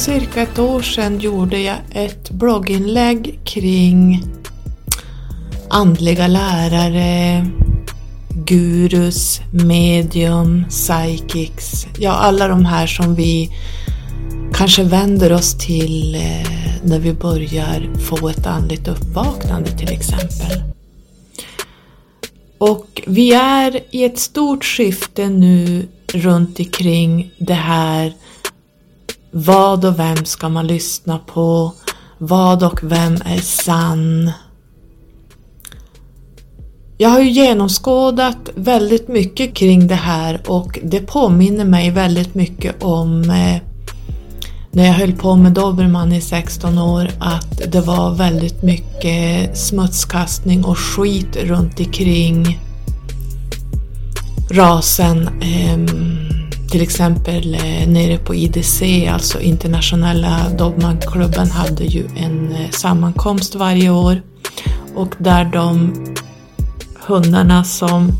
För cirka ett år sedan gjorde jag ett blogginlägg kring andliga lärare, gurus, medium, psychics, ja alla de här som vi kanske vänder oss till eh, när vi börjar få ett andligt uppvaknande till exempel. Och vi är i ett stort skifte nu runt omkring det här vad och vem ska man lyssna på? Vad och vem är sann? Jag har ju genomskådat väldigt mycket kring det här och det påminner mig väldigt mycket om eh, när jag höll på med Dobermann i 16 år att det var väldigt mycket smutskastning och skit runt omkring rasen. Eh, till exempel eh, nere på IDC, alltså internationella Dobermannklubben, hade ju en eh, sammankomst varje år och där de hundarna som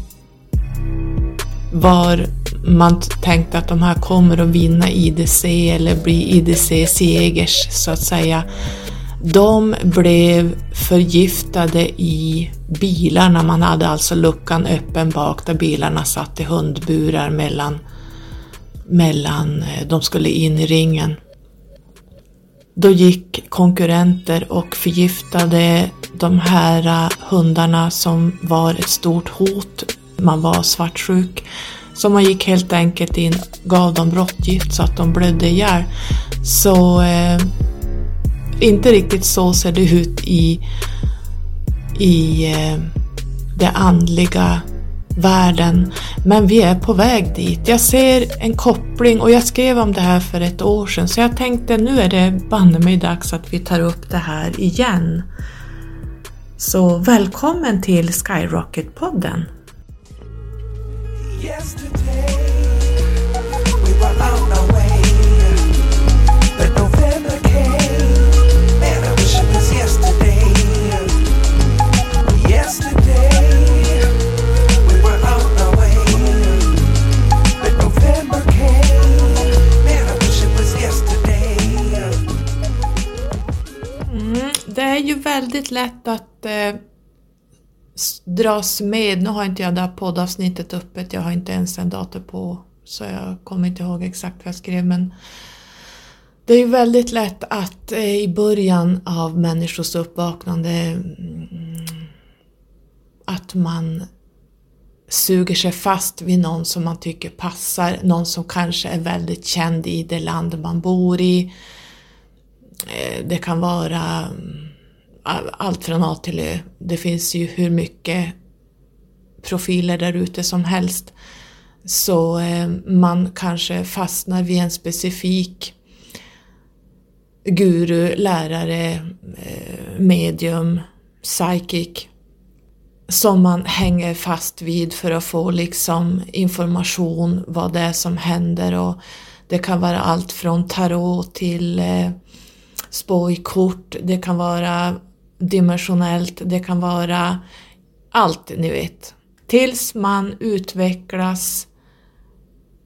var man tänkte att de här kommer att vinna IDC eller bli IDC-segers så att säga. De blev förgiftade i bilarna. Man hade alltså luckan öppen bak där bilarna satt i hundburar mellan, mellan eh, de skulle in i ringen. Då gick konkurrenter och förgiftade de här eh, hundarna som var ett stort hot. Man var svartsjuk. Så man gick helt enkelt in, gav dem råttgift så att de blödde ihjäl. Så eh, inte riktigt så ser det ut i, i eh, det andliga världen. Men vi är på väg dit. Jag ser en koppling och jag skrev om det här för ett år sedan så jag tänkte nu är det banne mig dags att vi tar upp det här igen. Så välkommen till Skyrocket-podden! det väldigt lätt att eh, dras med. Nu har inte jag det här poddavsnittet öppet, jag har inte ens en dator på så jag kommer inte ihåg exakt vad jag skrev men det är ju väldigt lätt att eh, i början av människors uppvaknande mm, att man suger sig fast vid någon som man tycker passar, någon som kanske är väldigt känd i det land man bor i. Eh, det kan vara mm, allt från A till Ö. Det finns ju hur mycket profiler där ute som helst. Så eh, man kanske fastnar vid en specifik guru, lärare, eh, medium, psychic som man hänger fast vid för att få liksom information vad det är som händer och det kan vara allt från tarot till eh, spå det kan vara dimensionellt, det kan vara allt ni vet. Tills man utvecklas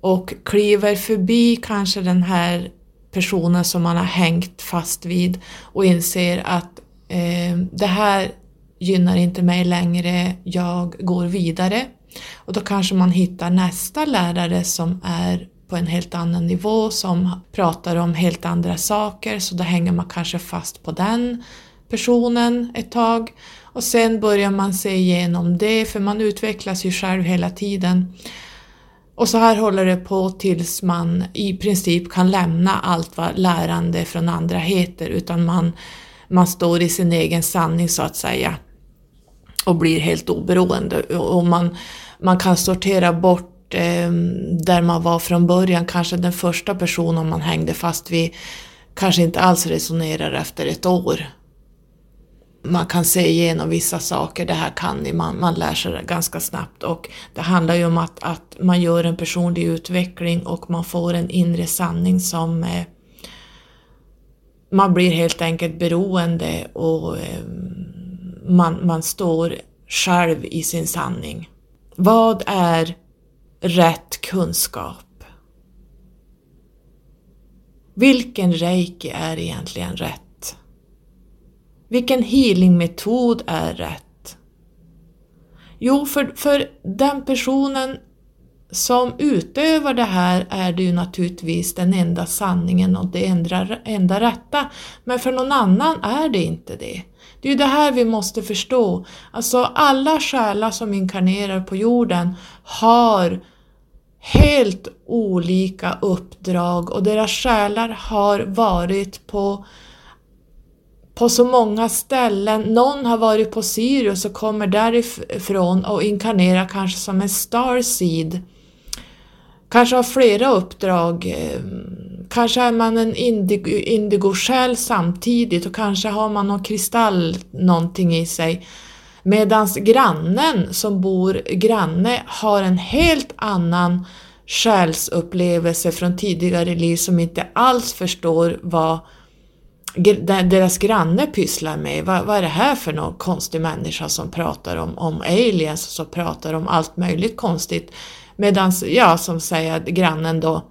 och kliver förbi kanske den här personen som man har hängt fast vid och inser att eh, det här gynnar inte mig längre, jag går vidare. Och då kanske man hittar nästa lärare som är på en helt annan nivå, som pratar om helt andra saker, så då hänger man kanske fast på den personen ett tag och sen börjar man se igenom det för man utvecklas ju själv hela tiden. Och så här håller det på tills man i princip kan lämna allt vad lärande från andra heter utan man, man står i sin egen sanning så att säga och blir helt oberoende och man, man kan sortera bort ehm, där man var från början, kanske den första personen man hängde fast vid kanske inte alls resonerar efter ett år man kan se igenom vissa saker, det här kan ni, man, man lär sig det ganska snabbt och det handlar ju om att, att man gör en personlig utveckling och man får en inre sanning som eh, man blir helt enkelt beroende och eh, man, man står själv i sin sanning. Vad är rätt kunskap? Vilken reiki är egentligen rätt? Vilken healingmetod är rätt? Jo, för, för den personen som utövar det här är det ju naturligtvis den enda sanningen och det enda, enda rätta. Men för någon annan är det inte det. Det är ju det här vi måste förstå. Alltså alla själar som inkarnerar på jorden har helt olika uppdrag och deras själar har varit på på så många ställen. Någon har varit på Sirius och kommer därifrån och inkarnerar kanske som en starseed. Kanske har flera uppdrag. Ehm, kanske är man en indigo-själ samtidigt och kanske har man någon kristall någonting i sig. Medan grannen som bor granne har en helt annan själsupplevelse från tidigare liv som inte alls förstår vad deras granne pysslar med. Vad, vad, är det här för någon konstig människa som pratar om, om aliens och som pratar om allt möjligt konstigt. Medan, ja, som säger att grannen då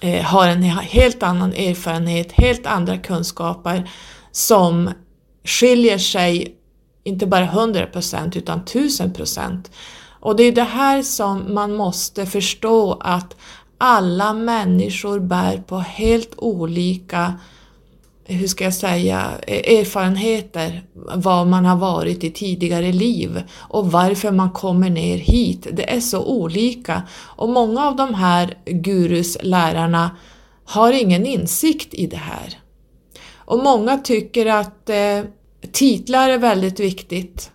eh, har en helt annan erfarenhet, helt andra kunskaper som skiljer sig inte bara 100% utan 1000%. Och det är det här som man måste förstå att alla människor bär på helt olika hur ska jag säga, e-, erfarenheter, vad man har varit i tidigare liv och varför man kommer ner hit. Det är så olika och många av de här gurus, lärarna, har ingen insikt i det här. Och många tycker att eh, titlar är väldigt viktigt.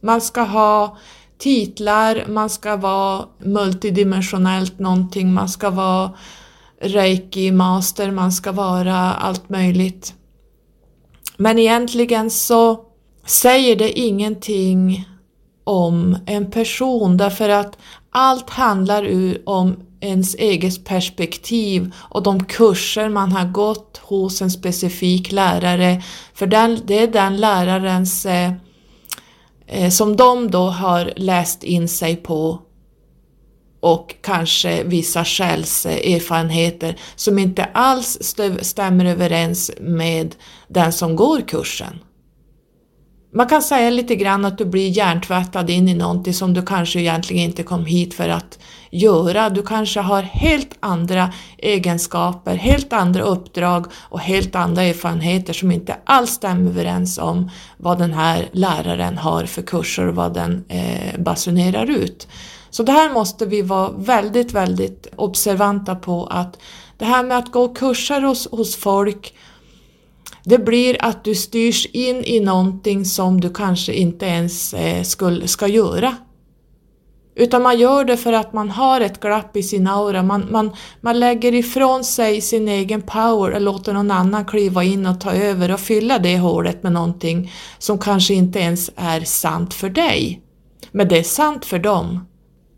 Man ska ha titlar, man ska vara multidimensionellt någonting, man ska vara reiki master, man ska vara allt möjligt. Men egentligen så säger det ingenting om en person därför att allt handlar om ens eget perspektiv och de kurser man har gått hos en specifik lärare. För den, det är den lärarens eh, eh som de då har läst in sig på och kanske vissa själserfarenheter som inte alls stämmer överens med den som går kursen. Man kan säga lite grann att du blir hjärntvättad in i någonting som du kanske egentligen inte kom hit för att göra. Du kanske har helt andra egenskaper, helt andra uppdrag och helt andra erfarenheter som inte alls stämmer överens om vad den här läraren har för kurser och vad den eh, basunerar ut. Så det här måste vi vara väldigt, väldigt observanta på att det här med att gå kurser hos, hos folk det blir att du styrs in i någonting som du kanske inte ens eh, skulle, ska göra. Utan man gör det för att man har ett glapp i sin aura, man, man, man lägger ifrån sig sin egen power och låter någon annan kliva in och ta över och fylla det hålet med någonting som kanske inte ens är sant för dig. Men det är sant för dem.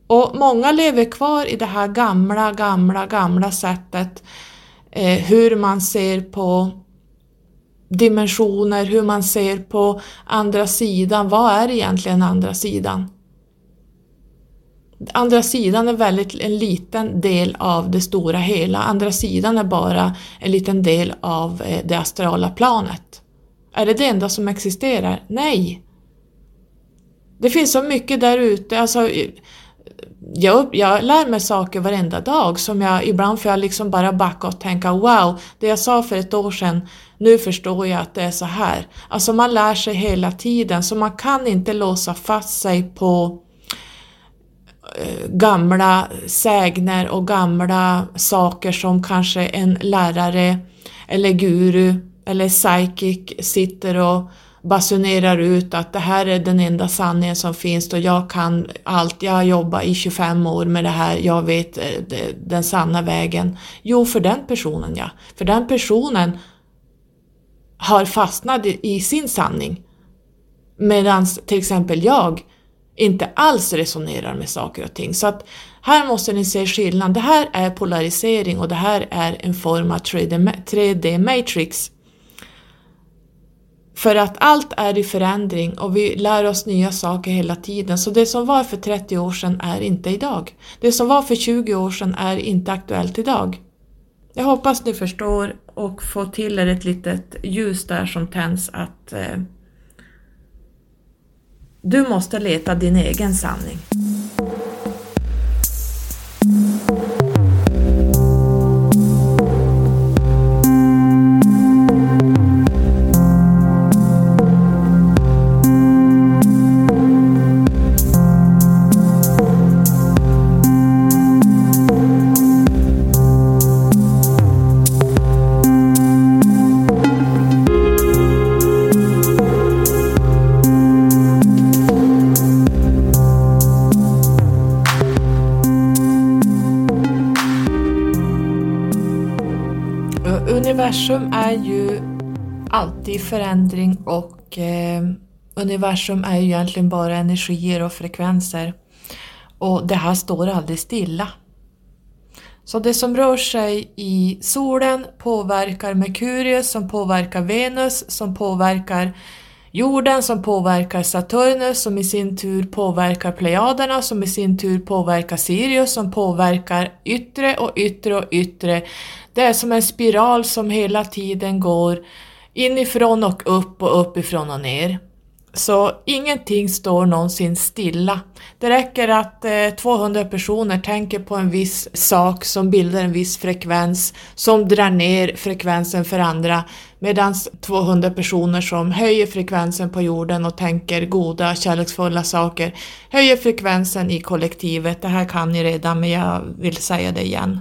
Och många lever kvar i det här gamla, gamla, gamla sättet eh, hur man ser på dimensioner, hur man ser på andra sidan. Vad är egentligen andra sidan? Andra sidan är väldigt en liten del av det stora hela. Andra sidan är bara en liten del av eh, det astrala planet. Är det det enda som existerar? Nej! Det finns så mycket där ute. Alltså, jag, jag lär mig saker varenda dag som jag ibland får jag liksom bara backa och tänka wow, det jag sa för ett år sedan, nu förstår jag att det är så här. Alltså man lär sig hela tiden så man kan inte låsa fast sig på eh, gamla sägner och gamla saker som kanske en lärare eller guru eller psychic sitter och basunerar ut att det här är den enda sanningen som finns och jag kan allt, jag har jobbat i 25 år med det här, jag vet eh, den sanna vägen. Jo, för den personen ja. För den personen har fastnat i sin sanning. Medan till exempel jag inte alls resonerar med saker och ting. Så att här måste ni se skillnad. Det här är polarisering och det här är en form av 3D-matrix för att allt är i förändring och vi lär oss nya saker hela tiden. Så det som var för 30 år sedan är inte idag. Det som var för 20 år sedan är inte aktuellt idag. Jag hoppas ni förstår och får till er ett litet ljus där som tänds att eh, du måste leta din egen sanning. Universum är ju alltid förändring och eh, universum är ju egentligen bara energier och frekvenser. Och det här står aldrig stilla. Så det som rör sig i solen påverkar Merkurius som påverkar Venus som påverkar jorden som påverkar Saturnus som i sin tur påverkar Plejaderna som i sin tur påverkar Sirius som påverkar yttre och yttre och yttre. Det är som en spiral som hela tiden går inifrån och upp och uppifrån och ner. Så ingenting står någonsin stilla. Det räcker att eh, 200 personer tänker på en viss sak som bildar en viss frekvens som drar ner frekvensen för andra medan 200 personer som höjer frekvensen på jorden och tänker goda, kärleksfulla saker höjer frekvensen i kollektivet. Det här kan ni redan men jag vill säga det igen.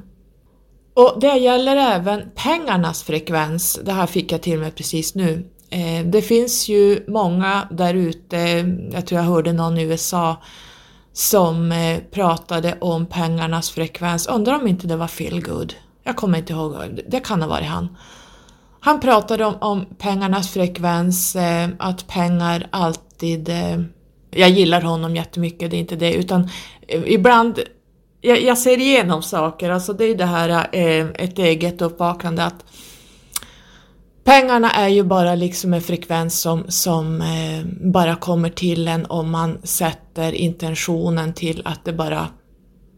Och det gäller även pengarnas frekvens. Det här fick jag till mig precis nu. Eh, det finns ju många där ute, jag tror jag hörde någon i USA som eh, pratade om pengarnas frekvens. Undrar om inte det var Phil Good. Jag kommer inte ihåg, det kan ha varit han. Han pratade om, om pengarnas frekvens, eh, att pengar alltid... Jag gillar honom jättemycket, det är inte det, utan ibland jag, jag ser igenom saker, alltså det är det här ett eget uppvaknande att Pengarna är ju bara liksom en frekvens som, som eh, bara kommer till en om man sätter intentionen till att det bara,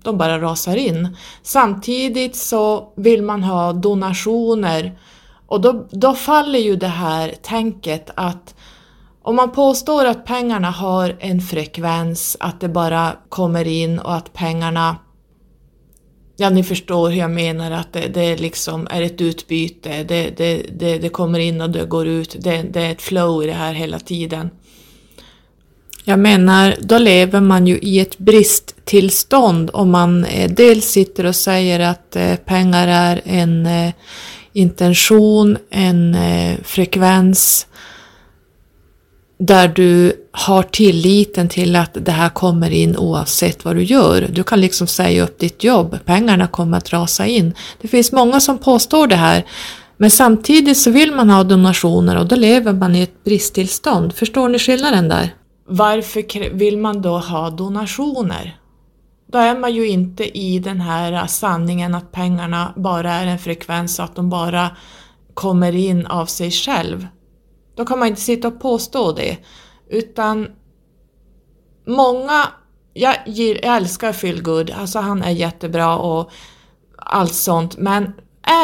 de bara rasar in. Samtidigt så vill man ha donationer och då, då faller ju det här tänket att om man påstår att pengarna har en frekvens, att det bara kommer in och att pengarna Ja, ni förstår hur jag menar att det, det liksom är ett utbyte, det, det, det, det kommer in och det går ut, det, det är ett flow i det här hela tiden. Jag menar, då lever man ju i ett bristtillstånd om man eh, dels sitter och säger att eh, pengar är en eh, intention, en eh, frekvens där du har tilliten till att det här kommer in oavsett vad du gör. Du kan liksom säga upp ditt jobb, pengarna kommer att rasa in. Det finns många som påstår det här, men samtidigt så vill man ha donationer och då lever man i ett bristtillstånd. Förstår ni skillnaden där? Varför vill man då ha donationer? Då är man ju inte i den här sanningen att pengarna bara är en frekvens, och att de bara kommer in av sig själv. Då kan man inte sitta och påstå det. Utan många, jag, jag älskar Feelgood, alltså han är jättebra och allt sånt, men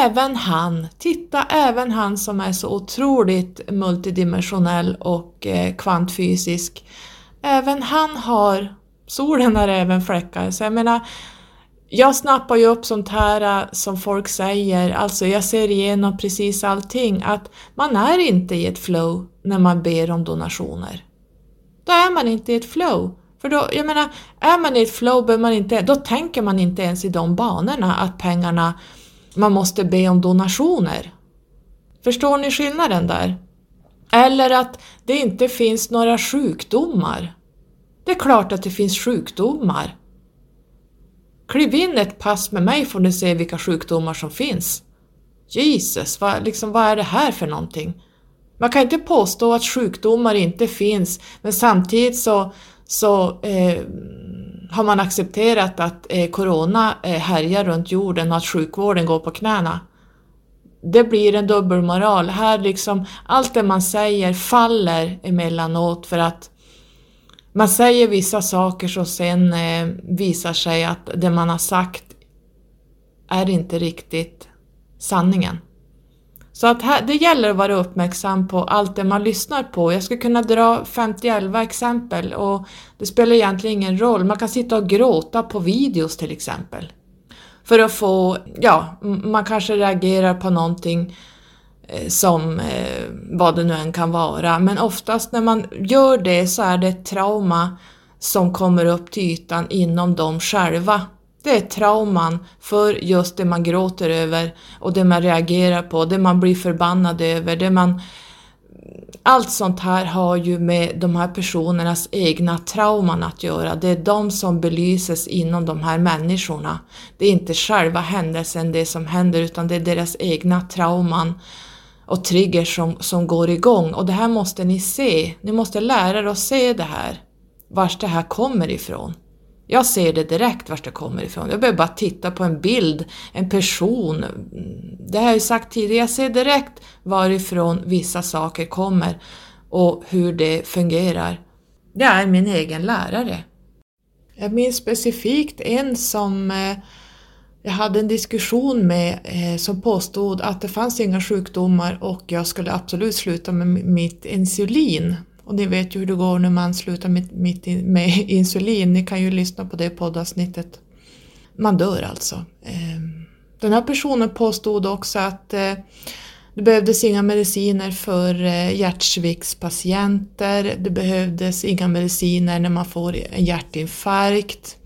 även han, titta även han som är så otroligt multidimensionell och eh, kvantfysisk, även han har, solen har även fläckar, så jag menar jag snappar ju upp sånt här äh, som folk säger, alltså jag ser igenom precis allting, att man är inte i ett flow när man ber om donationer. Då är man inte i ett flow. För då, jag menar, är man i ett flow, bör man inte, då tänker man inte ens i de banorna att pengarna, man måste be om donationer. Förstår ni skillnaden där? Eller att det inte finns några sjukdomar. Det är klart att det finns sjukdomar. Kliv in ett pass med mig får ni se vilka sjukdomar som finns. Jesus, vad, liksom, vad är det här för någonting? Man kan inte påstå att sjukdomar inte finns, men samtidigt så, så eh, har man accepterat att eh, corona eh, härjar runt jorden och att sjukvården går på knäna. Det blir en dubbelmoral. Här liksom, allt det man säger faller emellanåt för att man säger vissa saker som sen eh, visar sig att det man har sagt är inte riktigt sanningen. Så att här, det gäller att vara uppmärksam på allt det man lyssnar på. Jag skulle kunna dra 50 exempel och det spelar egentligen ingen roll. Man kan sitta och gråta på videos till exempel. För att få, ja, man kanske reagerar på någonting eh, Eh, som eh, vad det nu än kan vara. Men oftast när man gör det så är det ett trauma som kommer upp till ytan inom dem själva. Det är trauman för just det man gråter över och det man reagerar på, det man blir förbannad över, det man... Allt sånt här har ju med de här personernas egna trauman att göra. Det är de som belyses inom de här människorna. Det är inte själva händelsen, det som händer, utan det är deras egna trauman och triggers som, som går igång. Och det här måste ni se. Ni måste lära er att se det här. Vars det här kommer ifrån. Jag ser det direkt vart det kommer ifrån. Jag behöver bara titta på en bild, en person. Det har jag ju sagt tidigare, jag ser direkt varifrån vissa saker kommer och hur det fungerar. Det är min egen lärare. Jag minns specifikt en som eh, jag hade en diskussion med eh, som påstod att det fanns inga sjukdomar och jag skulle absolut sluta med mitt insulin. Och ni vet ju hur det går när man slutar med, med insulin. Ni kan ju lyssna på det poddavsnittet. Man dör alltså. Eh, den här personen påstod också att eh, det behövdes inga mediciner för eh, hjärtsviktspatienter. Det behövdes inga mediciner när man får en hjärtinfarkt.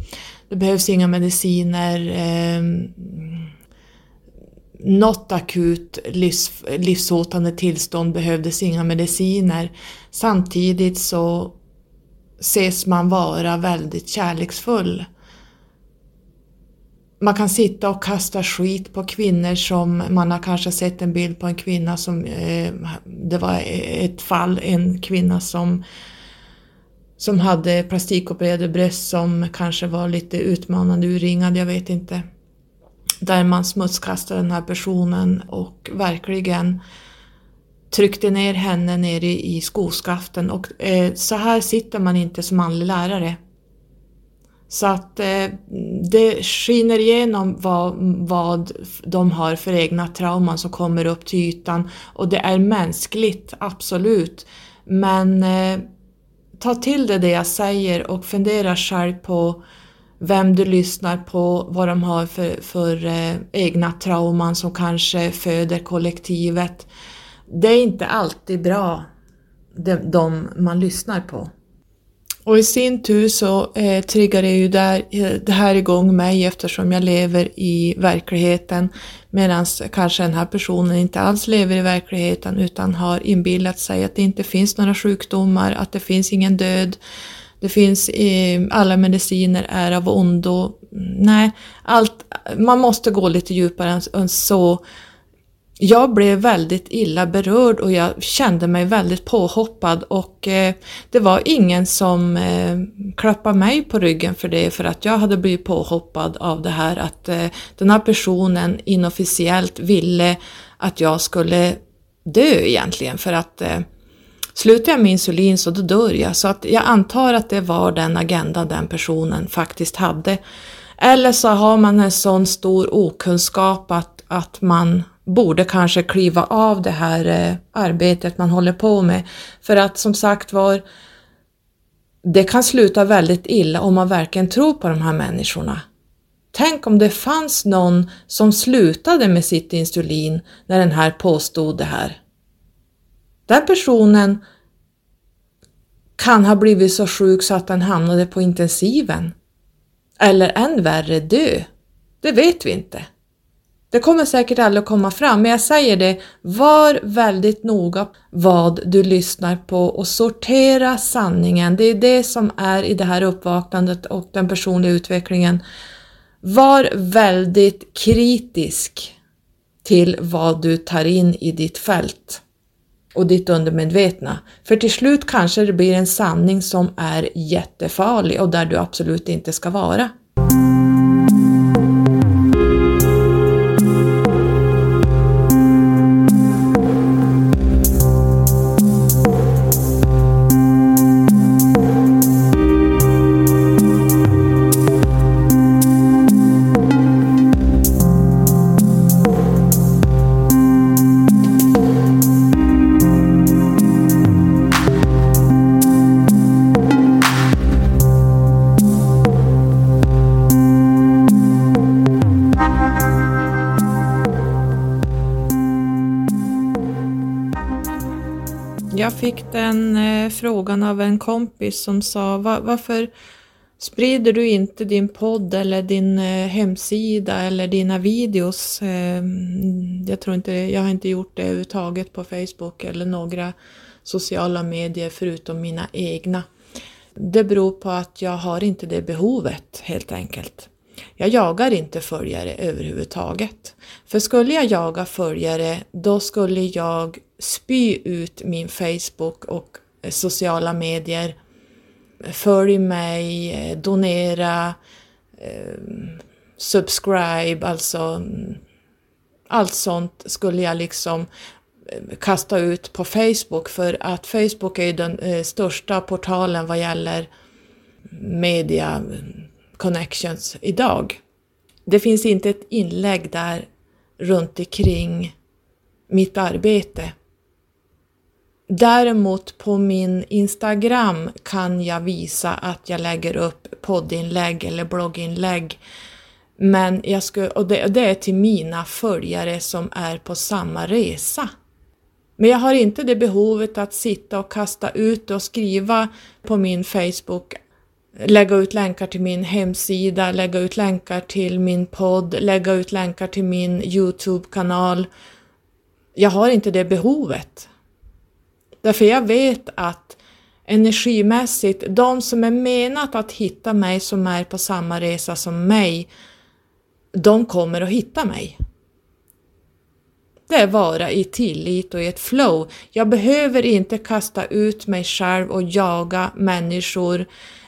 Det behövs inga mediciner Eh, något akut livs, livshotande tillstånd behövdes inga mediciner. Samtidigt så ses man vara väldigt kärleksfull. Man kan sitta och kasta skit på kvinnor som man har kanske sett en bild på en kvinna som eh, det var ett fall, en kvinna som som hade plastikopererade bröst som kanske var lite utmanande urringad, jag vet inte där man smutskastade den här personen och verkligen tryckte ner henne nere i skoskaften och eh, så här sitter man inte som manlig lärare. Så att eh, det skiner igenom vad, vad de har för egna trauman som kommer upp till ytan och det är mänskligt, absolut. Men eh, ta till dig det jag säger och fundera själv på vem du lyssnar på, vad de har för, för eh, egna trauman som kanske föder kollektivet. Det är inte alltid bra, de, de man lyssnar på. Och i sin tur så eh, triggar det ju där, eh, det här igång mig eftersom jag lever i verkligheten medan kanske den här personen inte alls lever i verkligheten utan har inbillat sig att det inte finns några sjukdomar, att det finns ingen död, det finns eh, alla mediciner är av ondo. Mm, nej, allt, man måste gå lite djupare än så. Jag blev väldigt illa berörd och jag kände mig väldigt påhoppad och eh, det var ingen som eh, klappade mig på ryggen för det för att jag hade blivit påhoppad av det här att eh, den här personen inofficiellt ville att jag skulle dö egentligen för att eh, Slutar jag med insulin så då dör jag. Så att jag antar att det var den agenda den personen faktiskt hade. Eller så har man en sån stor okunskap att, att man borde kanske kliva av det här eh, arbetet man håller på med. För att som sagt var, det kan sluta väldigt illa om man verkligen tror på de här människorna. Tänk om det fanns någon som slutade med sitt insulin när den här påstod det här. Den personen kan ha blivit så sjuk så att den hamnade på intensiven. Eller än värre dö. Det vet vi inte. Det kommer säkert aldrig att komma fram, men jag säger det, var väldigt noga vad du lyssnar på och sortera sanningen. Det är det som är i det här uppvaknandet och den personliga utvecklingen. Var väldigt kritisk till vad du tar in i ditt fält och ditt undermedvetna. För till slut kanske det blir en sanning som är jättefarlig och där du absolut inte ska vara. Fick den eh, frågan av en kompis som sa Va, varför sprider du inte din podd eller din eh, hemsida eller dina videos? Eh, jag tror inte, jag har inte gjort det överhuvudtaget på Facebook eller några sociala medier förutom mina egna. Det beror på att jag har inte det behovet helt enkelt. Jag jagar inte följare överhuvudtaget. För skulle jag jaga följare, då skulle jag spy ut min Facebook och eh, sociala medier. Följ mig, eh, donera, eh, subscribe, alltså mm, allt sånt skulle jag liksom eh, kasta ut på Facebook för att Facebook är den eh, största portalen vad gäller media mm, connections idag. Det finns inte ett inlägg där runt omkring mitt arbete. Däremot på min Instagram kan jag visa att jag lägger upp poddinlägg eller blogginlägg. Men jag skulle, och det, det är till mina följare som är på samma resa. Men jag har inte det behovet att sitta och kasta ut och skriva på min Facebook lägga ut länkar till min hemsida, lägga ut länkar till min podd, lägga ut länkar till min Youtube-kanal. Jag har inte det behovet. Därför jag vet att energimässigt, de som är menat att hitta mig som är på samma resa som mig, de kommer att hitta mig. Det är vara i tillit och i ett flow. Jag behöver inte kasta ut mig själv och jaga människor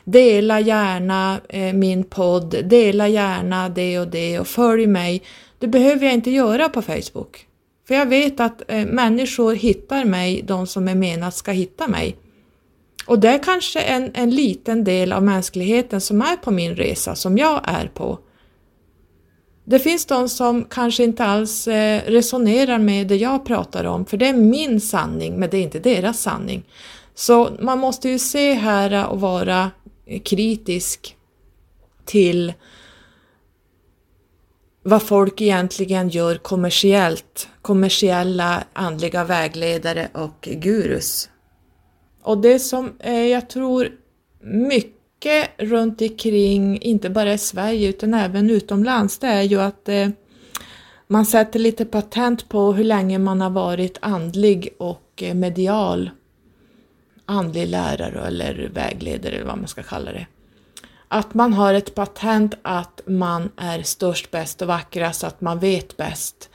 Dela gärna eh, min podd, dela gärna det och det och följ mig. Det behöver jag inte göra på Facebook. För jag vet att eh, människor hittar mig, de som är menat ska hitta mig. Och det är kanske en, en liten del av mänskligheten som är på min resa, som jag är på. Det finns de som kanske inte alls eh, resonerar med det jag pratar om, för det är min sanning, men det är inte deras sanning. Så man måste ju se här och vara Eh, kritisk till vad folk egentligen gör kommersiellt, kommersiella andliga vägledare och gurus. Och det som eh, jag tror mycket runt omkring, inte bara i Sverige utan även utomlands, det är ju att eh, man sätter lite patent på hur länge man har varit andlig och eh, medial andlig lärare eller vägledare eller vad man ska kalla det. Att man har ett patent att man är störst, bäst och vackrast, att man vet bäst.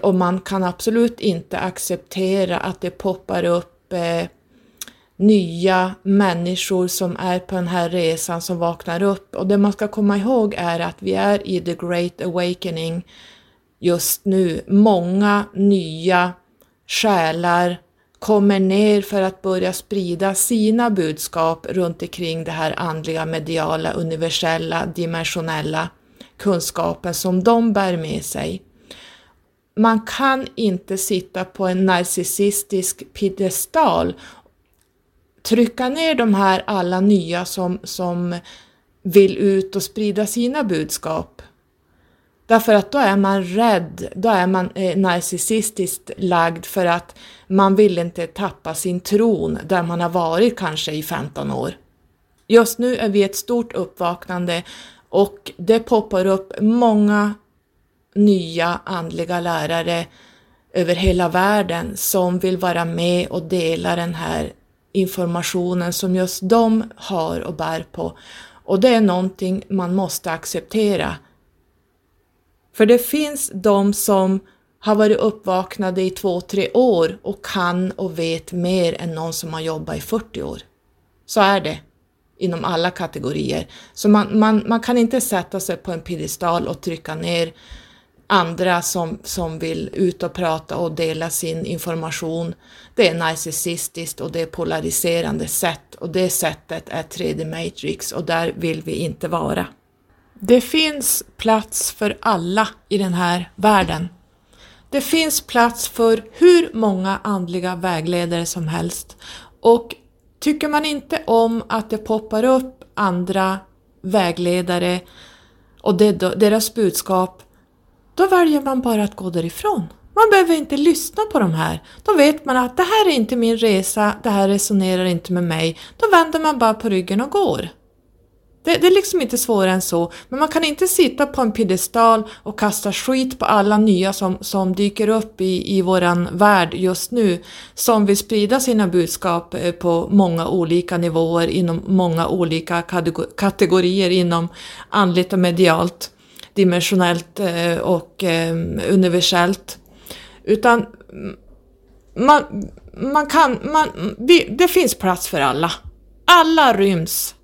Och man kan absolut inte acceptera att det poppar upp eh, nya människor som är på den här resan som vaknar upp. Och det man ska komma ihåg är att vi är i the great awakening just nu. Många nya själar kommer ner för att börja sprida sina budskap runt omkring det här andliga, mediala, universella, dimensionella kunskapen som de bär med sig. Man kan inte sitta på en narcissistisk piedestal, trycka ner de här alla nya som, som vill ut och sprida sina budskap Därför att då är man rädd, då är man eh, narcissistiskt lagd för att man vill inte tappa sin tron där man har varit kanske i 15 år. Just nu är vi ett stort uppvaknande och det poppar upp många nya andliga lärare över hela världen som vill vara med och dela den här informationen som just de har och bär på. Och det är någonting man måste acceptera för det finns de som har varit uppvaknade i två, tre år och kan och vet mer än någon som har jobbat i 40 år. Så är det inom alla kategorier. Så man, man, man kan inte sätta sig på en piedestal och trycka ner andra som, som vill ut och prata och dela sin information. Det är narcissistiskt och det är polariserande sätt och det sättet är 3D Matrix och där vill vi inte vara. Det finns plats för alla i den här världen. Det finns plats för hur många andliga vägledare som helst och tycker man inte om att det poppar upp andra vägledare och deras budskap, då väljer man bara att gå därifrån. Man behöver inte lyssna på de här. Då vet man att det här är inte min resa, det här resonerar inte med mig. Då vänder man bara på ryggen och går. Det, det, är liksom inte svårare än så, men man kan inte sitta på en piedestal och kasta skit på alla nya som, som dyker upp i, i våran värld just nu, som vill sprida sina budskap eh, på många olika nivåer inom många olika kategorier inom andligt och medialt, dimensionellt eh, och eh, universellt. Utan man, man kan, man, det finns plats för alla. Alla ryms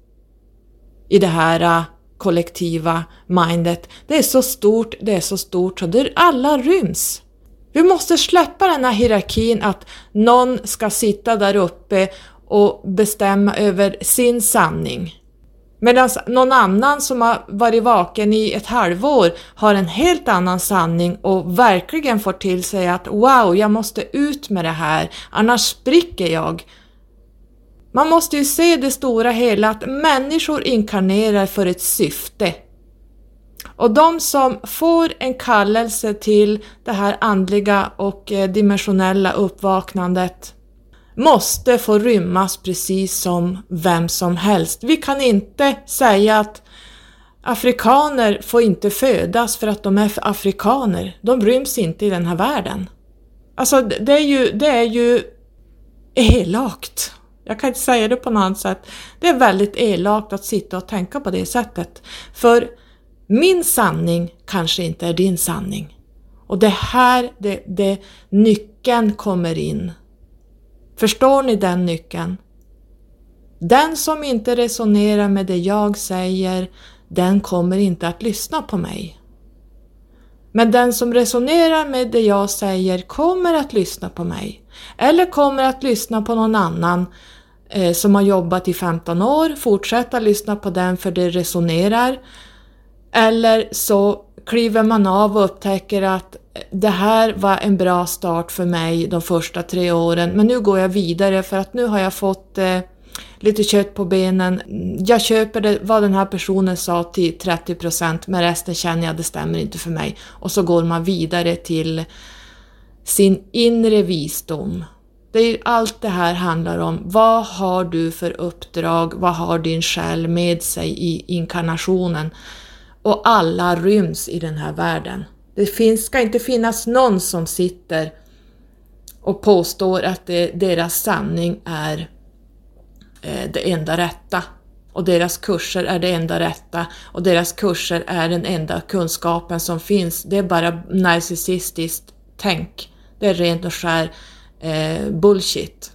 i det här äh, kollektiva mindet. Det är så stort, det är så stort så det alla ryms. Vi måste släppa den här hierarkin att någon ska sitta där uppe och bestämma över sin sanning. Medan någon annan som har varit vaken i ett halvår har en helt annan sanning och verkligen får till sig att wow, jag måste ut med det här, annars spricker jag. Man måste ju se det stora hela att människor inkarnerar för ett syfte. Och de som får en kallelse till det här andliga och eh, dimensionella uppvaknandet måste få rymmas precis som vem som helst. Vi kan inte säga att afrikaner får inte födas för att de är afrikaner. De ryms inte i den här världen. Alltså det är ju, det är ju elakt jag kan inte säga det på något annat sätt. Det är väldigt elakt att sitta och tänka på det sättet. För min sanning kanske inte är din sanning. Och det här det, det nyckeln kommer in. Förstår ni den nyckeln? Den som inte resonerar med det jag säger, den kommer inte att lyssna på mig. Men den som resonerar med det jag säger kommer att lyssna på mig. Eller kommer att lyssna på någon annan Eh, som har jobbat i 15 år, fortsätta lyssna på den för det resonerar. Eller så kliver man av och upptäcker att eh, det här var en bra start för mig de första tre åren, men nu går jag vidare för att nu har jag fått eh, lite kött på benen. Jag köper det, vad den här personen sa till 30% men resten känner jag det stämmer inte för mig. Och så går man vidare till sin inre visdom det är allt det här handlar om. Vad har du för uppdrag? Vad har din själ med sig i inkarnationen? Och alla ryms i den här världen. Det finns, ska inte finnas någon som sitter och påstår att det, deras sanning är eh, det enda rätta och deras kurser är det enda rätta och deras kurser är den enda kunskapen som finns. Det är bara narcissistiskt tänk. Det är rent och skär eh, bullshit.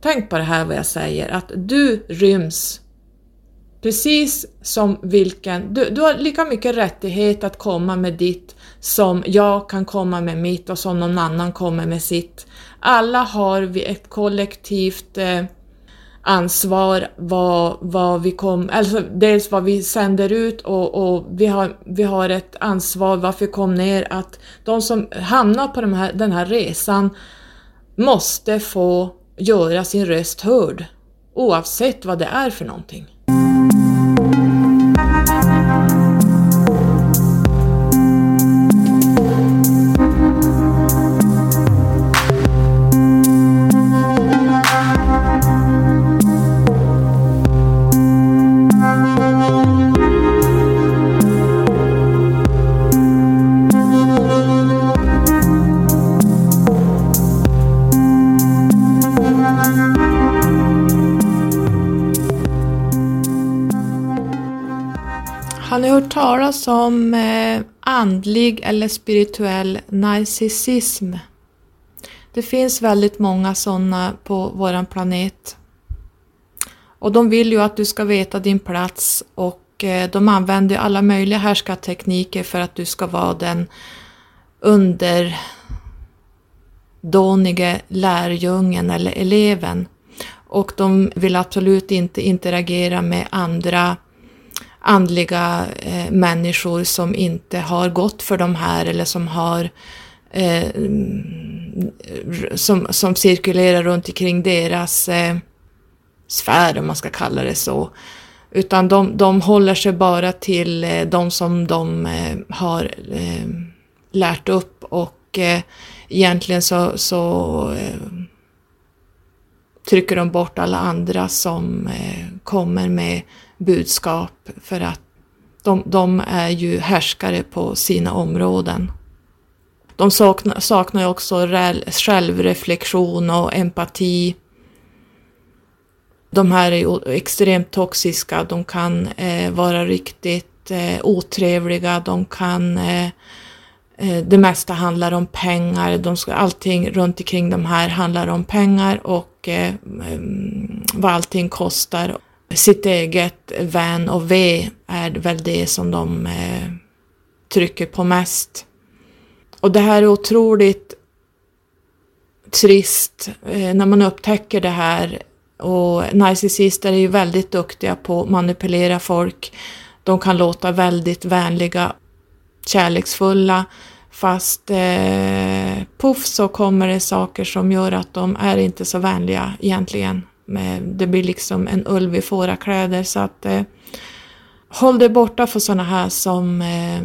Tänk på det här vad jag säger, att du ryms precis som vilken... Du, du har lika mycket rättighet att komma med ditt som jag kan komma med mitt och som någon annan kommer med sitt. Alla har vi ett kollektivt eh, ansvar vad, vad vi kom, alltså dels vad vi sänder ut och, och, vi, har, vi har ett ansvar varför vi kom ner att de som hamnar på de här, den här resan måste få göra sin röst hörd oavsett vad det är för någonting. Ni hört talas om eh, andlig eller spirituell narcissism? Det finns väldigt många sådana på våran planet. Och de vill ju att du ska veta din plats och eh, de använder alla möjliga härskartekniker för att du ska vara den underdånige lärjungen eller eleven. Och de vill absolut inte interagera med andra andliga eh, människor som inte har gått för de här eller som har eh, som, som cirkulerar runt omkring deras eh, sfär, om man ska kalla det så. Utan de, de håller sig bara till eh, de som de eh, har eh, lärt upp och eh, egentligen så, så eh, trycker de bort alla andra som eh, kommer med budskap för att de, de, är ju härskare på sina områden. De saknar, saknar också självreflektion och empati. De här är extremt toxiska, de kan eh, vara riktigt eh, otrevliga, de kan eh, eh det mesta handlar om pengar, de ska, allting runt omkring de här handlar om pengar och eh, mm, vad allting kostar. Sitt eget vän och ve är väl det som de eh, trycker på mest. Och det här är otroligt trist eh, när man upptäcker det här och narcissister är ju väldigt duktiga på att manipulera folk. De kan låta väldigt vänliga, kärleksfulla fast eh, puff så kommer det saker som gör att de är inte så vänliga egentligen. Det blir liksom en ulv i fårakläder så att eh, håll dig borta för sådana här som eh,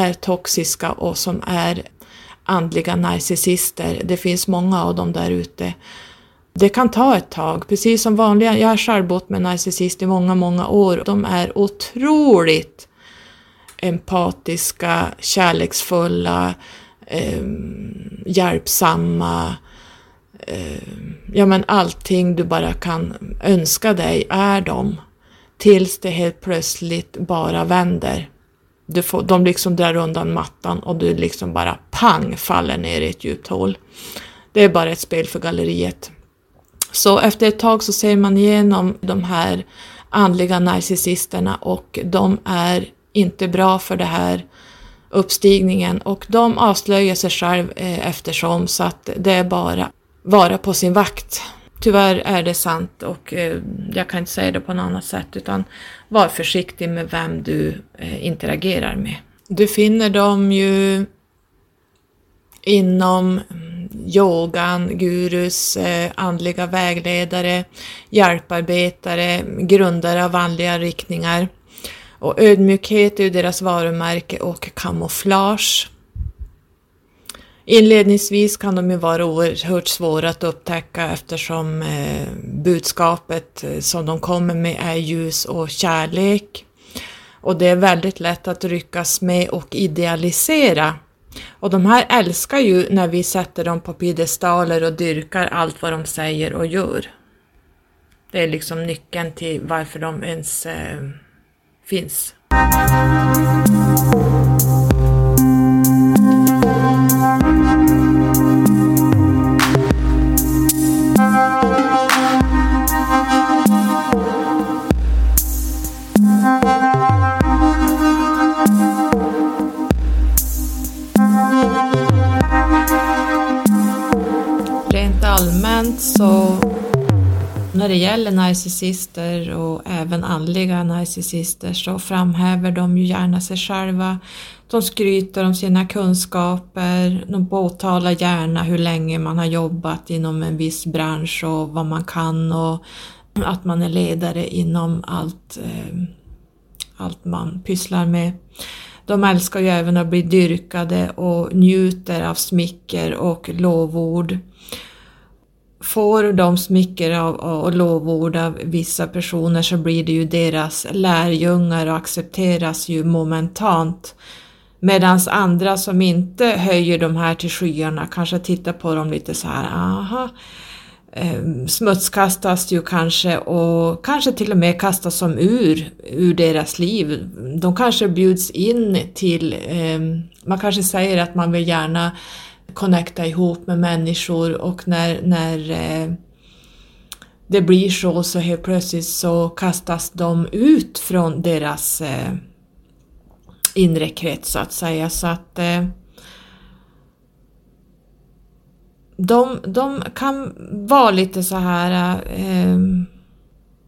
är toxiska och som är andliga narcissister. Det finns många av dem där ute. Det kan ta ett tag, precis som vanliga. Jag har själv bott med narcissist i många, många år. De är otroligt empatiska, kärleksfulla, eh, hjälpsamma. Eh, ja men allting du bara kan önska dig är de. Tills det helt plötsligt bara vänder. Du får, de liksom drar undan mattan och du liksom bara pang faller ner i ett djupt hål. Det är bara ett spel för galleriet. Så efter ett tag så ser man igenom de här andliga narcissisterna och de är inte bra för det här uppstigningen och de avslöjar sig själv eh, eftersom så att det är bara vara på sin vakt. Tyvärr är det sant och eh, jag kan inte säga det på något annat sätt utan var försiktig med vem du eh, interagerar med. Du finner dem ju inom mm, yogan, gurus, eh, andliga vägledare, hjälparbetare, grundare av andliga riktningar. Och ödmjukhet är ju deras varumärke och kamouflage. Inledningsvis kan de ju vara oerhört svåra att upptäcka eftersom eh, budskapet eh, som de kommer med är ljus och kärlek. Och det är väldigt lätt att ryckas med och idealisera. Och de här älskar ju när vi sätter dem på piedestaler och dyrkar allt vad de säger och gör. Det är liksom nyckeln till varför de ens eh, finns. Allmänt så när det gäller narcissister och även andliga narcissister så framhäver de ju gärna sig själva. De skryter om sina kunskaper, de påtalar gärna hur länge man har jobbat inom en viss bransch och vad man kan och att man är ledare inom allt, eh, allt man pysslar med. De älskar ju även att bli dyrkade och njuter av smicker och lovord får de smicker av, och lovord av vissa personer så blir det ju deras lärjungar och accepteras ju momentant. Medan andra som inte höjer de här till skyarna kanske tittar på dem lite så här, aha, ehm, smutskastas ju kanske och kanske till och med kastas som ur, ur deras liv. De kanske bjuds in till, ehm, man kanske säger att man vill gärna connecta ihop med människor och när, när eh, det blir så så helt plötsligt så kastas de ut från deras eh, inre krets så att säga. Så att eh, de, de kan vara lite så här eh,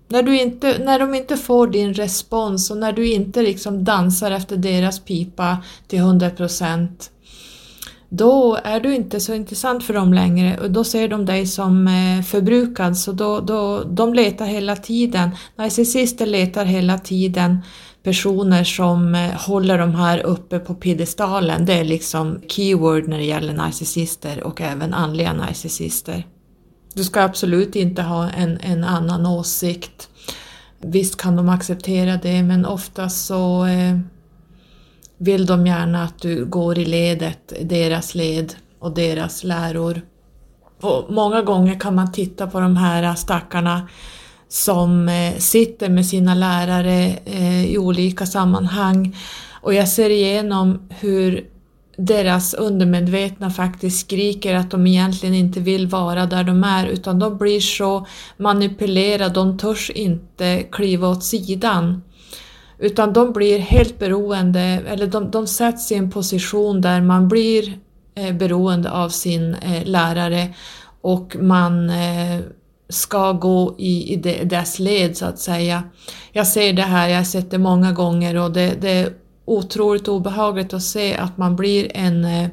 när, du inte, när de inte får din respons och när du inte liksom dansar efter deras pipa till 100 procent då är du inte så intressant för dem längre och då ser de dig som eh, förbrukad så då, då, de letar hela tiden. Narcissister letar hela tiden personer som eh, håller de här uppe på piedestalen, det är liksom keyword när det gäller narcissister och även andliga narcissister. Du ska absolut inte ha en, en annan åsikt. Visst kan de acceptera det men oftast så eh, vill de gärna att du går i ledet, deras led och deras läror. Och många gånger kan man titta på de här stackarna som eh, sitter med sina lärare eh, i olika sammanhang och jag ser igenom hur deras undermedvetna faktiskt skriker att de egentligen inte vill vara där de är utan de blir så manipulerade, de törs inte kliva åt sidan. Utan de blir helt beroende, eller de, de sätts i en position där man blir eh, beroende av sin eh, lärare och man eh, ska gå i, i dess led så att säga. Jag ser det här, jag har sett det många gånger och det, det är otroligt obehagligt att se att man blir en, eh,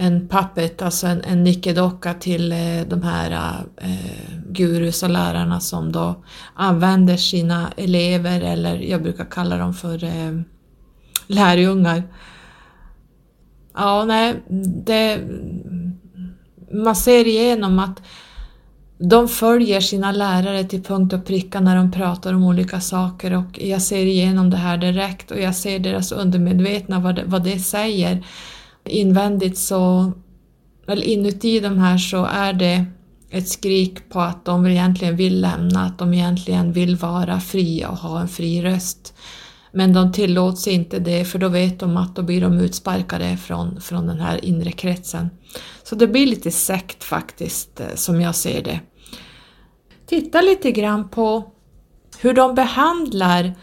en puppet, alltså en, en nickedocka till eh, de här eh, gurus och lärarna som då använder sina elever, eller jag brukar kalla dem för eh, lärjungar. Ja, nej, det, man ser igenom att de följer sina lärare till punkt och pricka när de pratar om olika saker och jag ser igenom det här direkt och jag ser deras undermedvetna, vad det, vad det säger. Invändigt så, eller inuti de här så är det ett skrik på att de egentligen vill lämna, att de egentligen vill vara fria och ha en fri röst. Men de tillåts inte det för då vet de att då blir de utsparkade från, från den här inre kretsen. Så det blir lite sekt faktiskt, eh, som jag ser det. Titta lite grann på hur de behandlar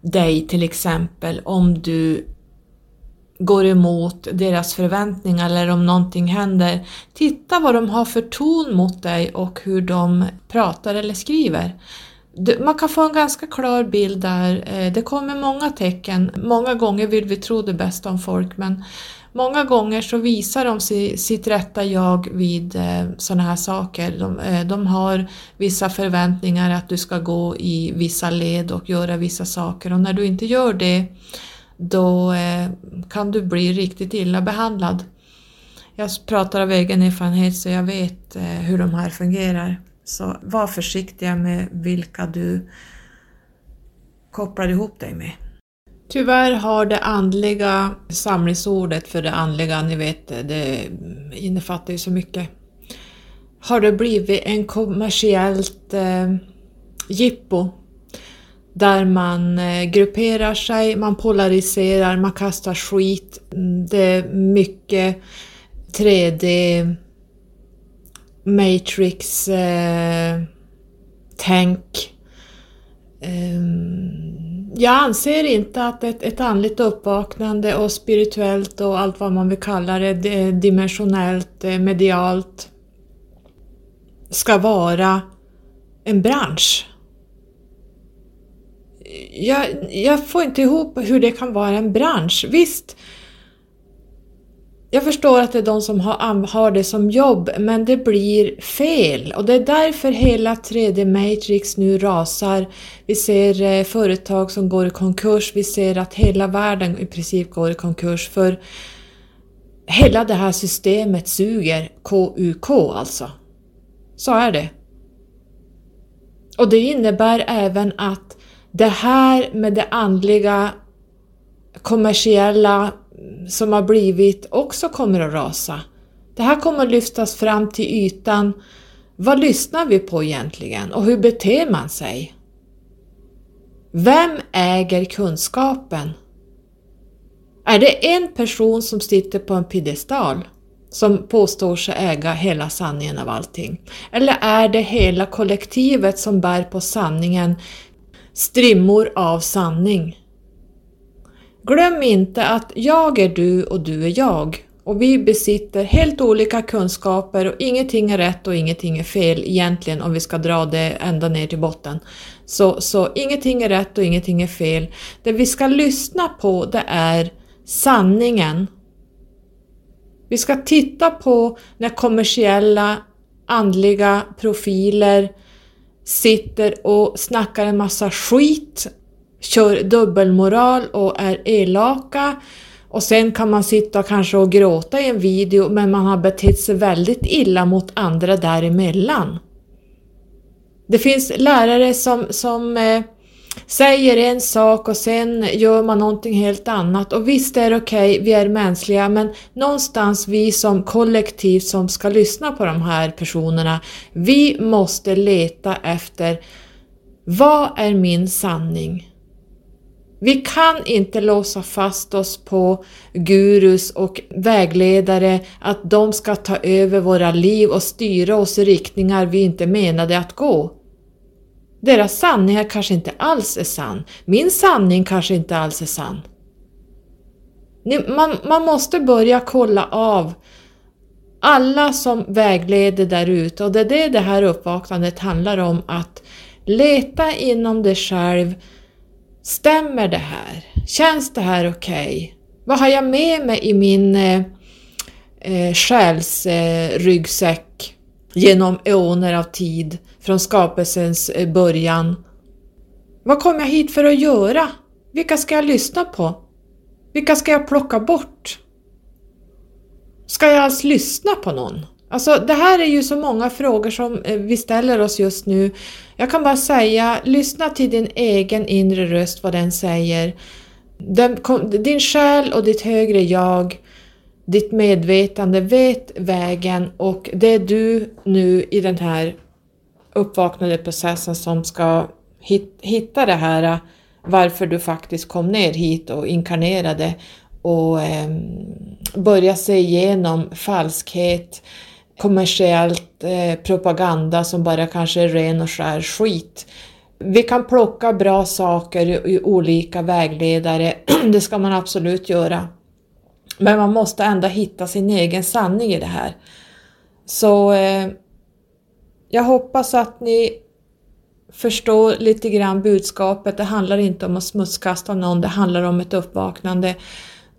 dig till exempel om du går emot deras förväntningar eller om någonting händer. Titta vad de har för ton mot dig och hur de pratar eller skriver. Man kan få en ganska klar bild där. Eh, det kommer många tecken. Många gånger vill vi tro det bästa om folk men Många gånger så visar de sitt rätta jag vid eh, sådana här saker. De, eh, de, har vissa förväntningar att du ska gå i vissa led och göra vissa saker och när du inte gör det då eh, kan du bli riktigt illa behandlad. Jag pratar av egen erfarenhet så jag vet eh, hur de här fungerar. Så var försiktiga med vilka du kopplar ihop dig med. Tyvärr har det andliga samlingsordet för det andliga, ni vet, eh, det innefattar ju så mycket. Har det blivit en kommersiellt eh, jippo där man eh, grupperar sig, man polariserar, man kastar skit. Mm, det är mycket 3D, Matrix, eh, tänk. Ehm, jag anser inte att ett, ett andligt uppvaknande och spirituellt och allt vad man vill kalla det, dimensionellt, medialt, ska vara en bransch. Jag, jag får inte ihop hur det kan vara en bransch. Visst, jag förstår att det är de som har, har det som jobb, men det blir fel och det är därför hela 3D Matrix nu rasar. Vi ser eh, företag som går i konkurs, vi ser att hela världen i princip går i konkurs för hela det här systemet suger KUK alltså. Så är det. Och det innebär även att det här med det andliga kommersiella som har blivit också kommer att rasa. Det här kommer att lyftas fram till ytan. Vad lyssnar vi på egentligen och hur beter man sig? Vem äger kunskapen? Är det en person som sitter på en piedestal som påstår sig äga hela sanningen av allting? Eller är det hela kollektivet som bär på sanningen, strimmor av sanning? Glöm inte att jag är du och du är jag och vi besitter helt olika kunskaper och ingenting är rätt och ingenting är fel egentligen om vi ska dra det ända ner till botten. Så, så ingenting är rätt och ingenting är fel. Det vi ska lyssna på det är sanningen. Vi ska titta på när kommersiella andliga profiler sitter och snackar en massa skit kör dubbelmoral och är elaka och sen kan man sitta kanske och gråta i en video men man har betett sig väldigt illa mot andra däremellan. Det finns lärare som, som eh, säger en sak och sen gör man någonting helt annat. Och visst är det okej, okay, vi är mänskliga, men någonstans vi som kollektiv som ska lyssna på de här personerna, vi måste leta efter vad är min sanning? Vi kan inte låsa fast oss på gurus och vägledare, att de ska ta över våra liv och styra oss i riktningar vi inte menade att gå. Deras sanningar kanske inte alls är sann. Min sanning kanske inte alls är sann. Man, man måste börja kolla av alla som vägleder där ute och det är det det här uppvaknandet handlar om att leta inom dig själv. Stämmer det här? Känns det här okej? Okay? Vad har jag med mig i min eh, eh själsryggsäck eh, genom eoner av tid? Från skapelsens eh, början. Vad kom jag hit för att göra? Vilka ska jag lyssna på? Vilka ska jag plocka bort? Ska jag alls lyssna på någon? Alltså det här är ju så många frågor som eh, vi ställer oss just nu. Jag kan bara säga, lyssna till din egen inre röst, vad den säger. Din själ och ditt högre jag, ditt medvetande vet vägen och det är du nu i den här uppvaknandeprocessen som ska hitta det här äh, varför du faktiskt kom ner hit och inkarnerade och eh, börja se igenom falskhet, kommersiellt eh, propaganda som bara kanske är ren och skär skit. Vi kan plocka bra saker i olika vägledare, det ska man absolut göra. Men man måste ändå hitta sin egen sanning i det här. Så eh, jag hoppas att ni förstår lite grann budskapet. Det handlar inte om att smutskasta någon, det handlar om ett uppvaknande.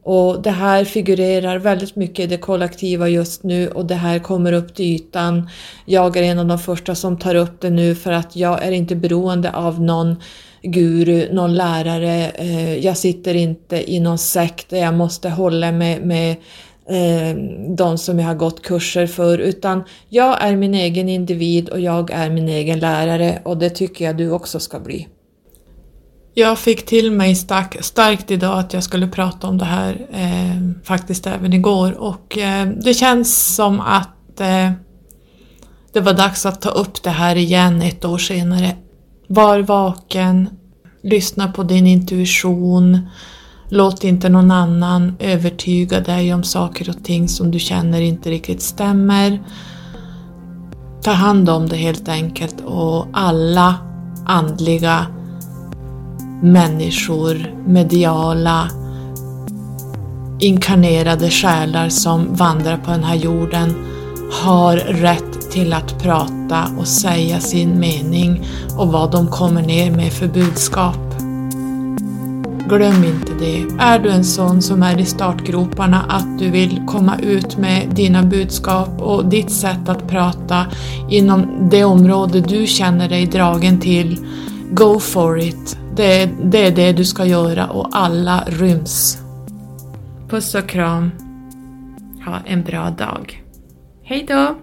Och det här figurerar väldigt mycket i det kollektiva just nu och det här kommer upp till ytan. Jag är en av de första som tar upp det nu för att jag är inte beroende av någon guru, någon lärare. Eh, jag sitter inte i någon sekt där jag måste hålla mig med Eh, de som jag har gått kurser för utan jag är min egen individ och jag är min egen lärare och det tycker jag du också ska bli. Jag fick till mig stark, starkt idag att jag skulle prata om det här eh, faktiskt även igår och eh, det känns som att eh, det var dags att ta upp det här igen ett år senare. Var vaken, lyssna på din intuition, Låt inte någon annan övertyga dig om saker och ting som du känner inte riktigt stämmer. Ta hand om det helt enkelt och alla andliga människor, mediala, inkarnerade själar som vandrar på den här jorden har rätt till att prata och säga sin mening och vad de kommer ner med för budskap. Glöm inte det. Är du en sån som är i startgroparna att du vill komma ut med dina budskap och ditt sätt att prata inom det område du känner dig dragen till, go for it. Det, det är det du ska göra och alla ryms. Puss och kram. Ha en bra dag. Hej då!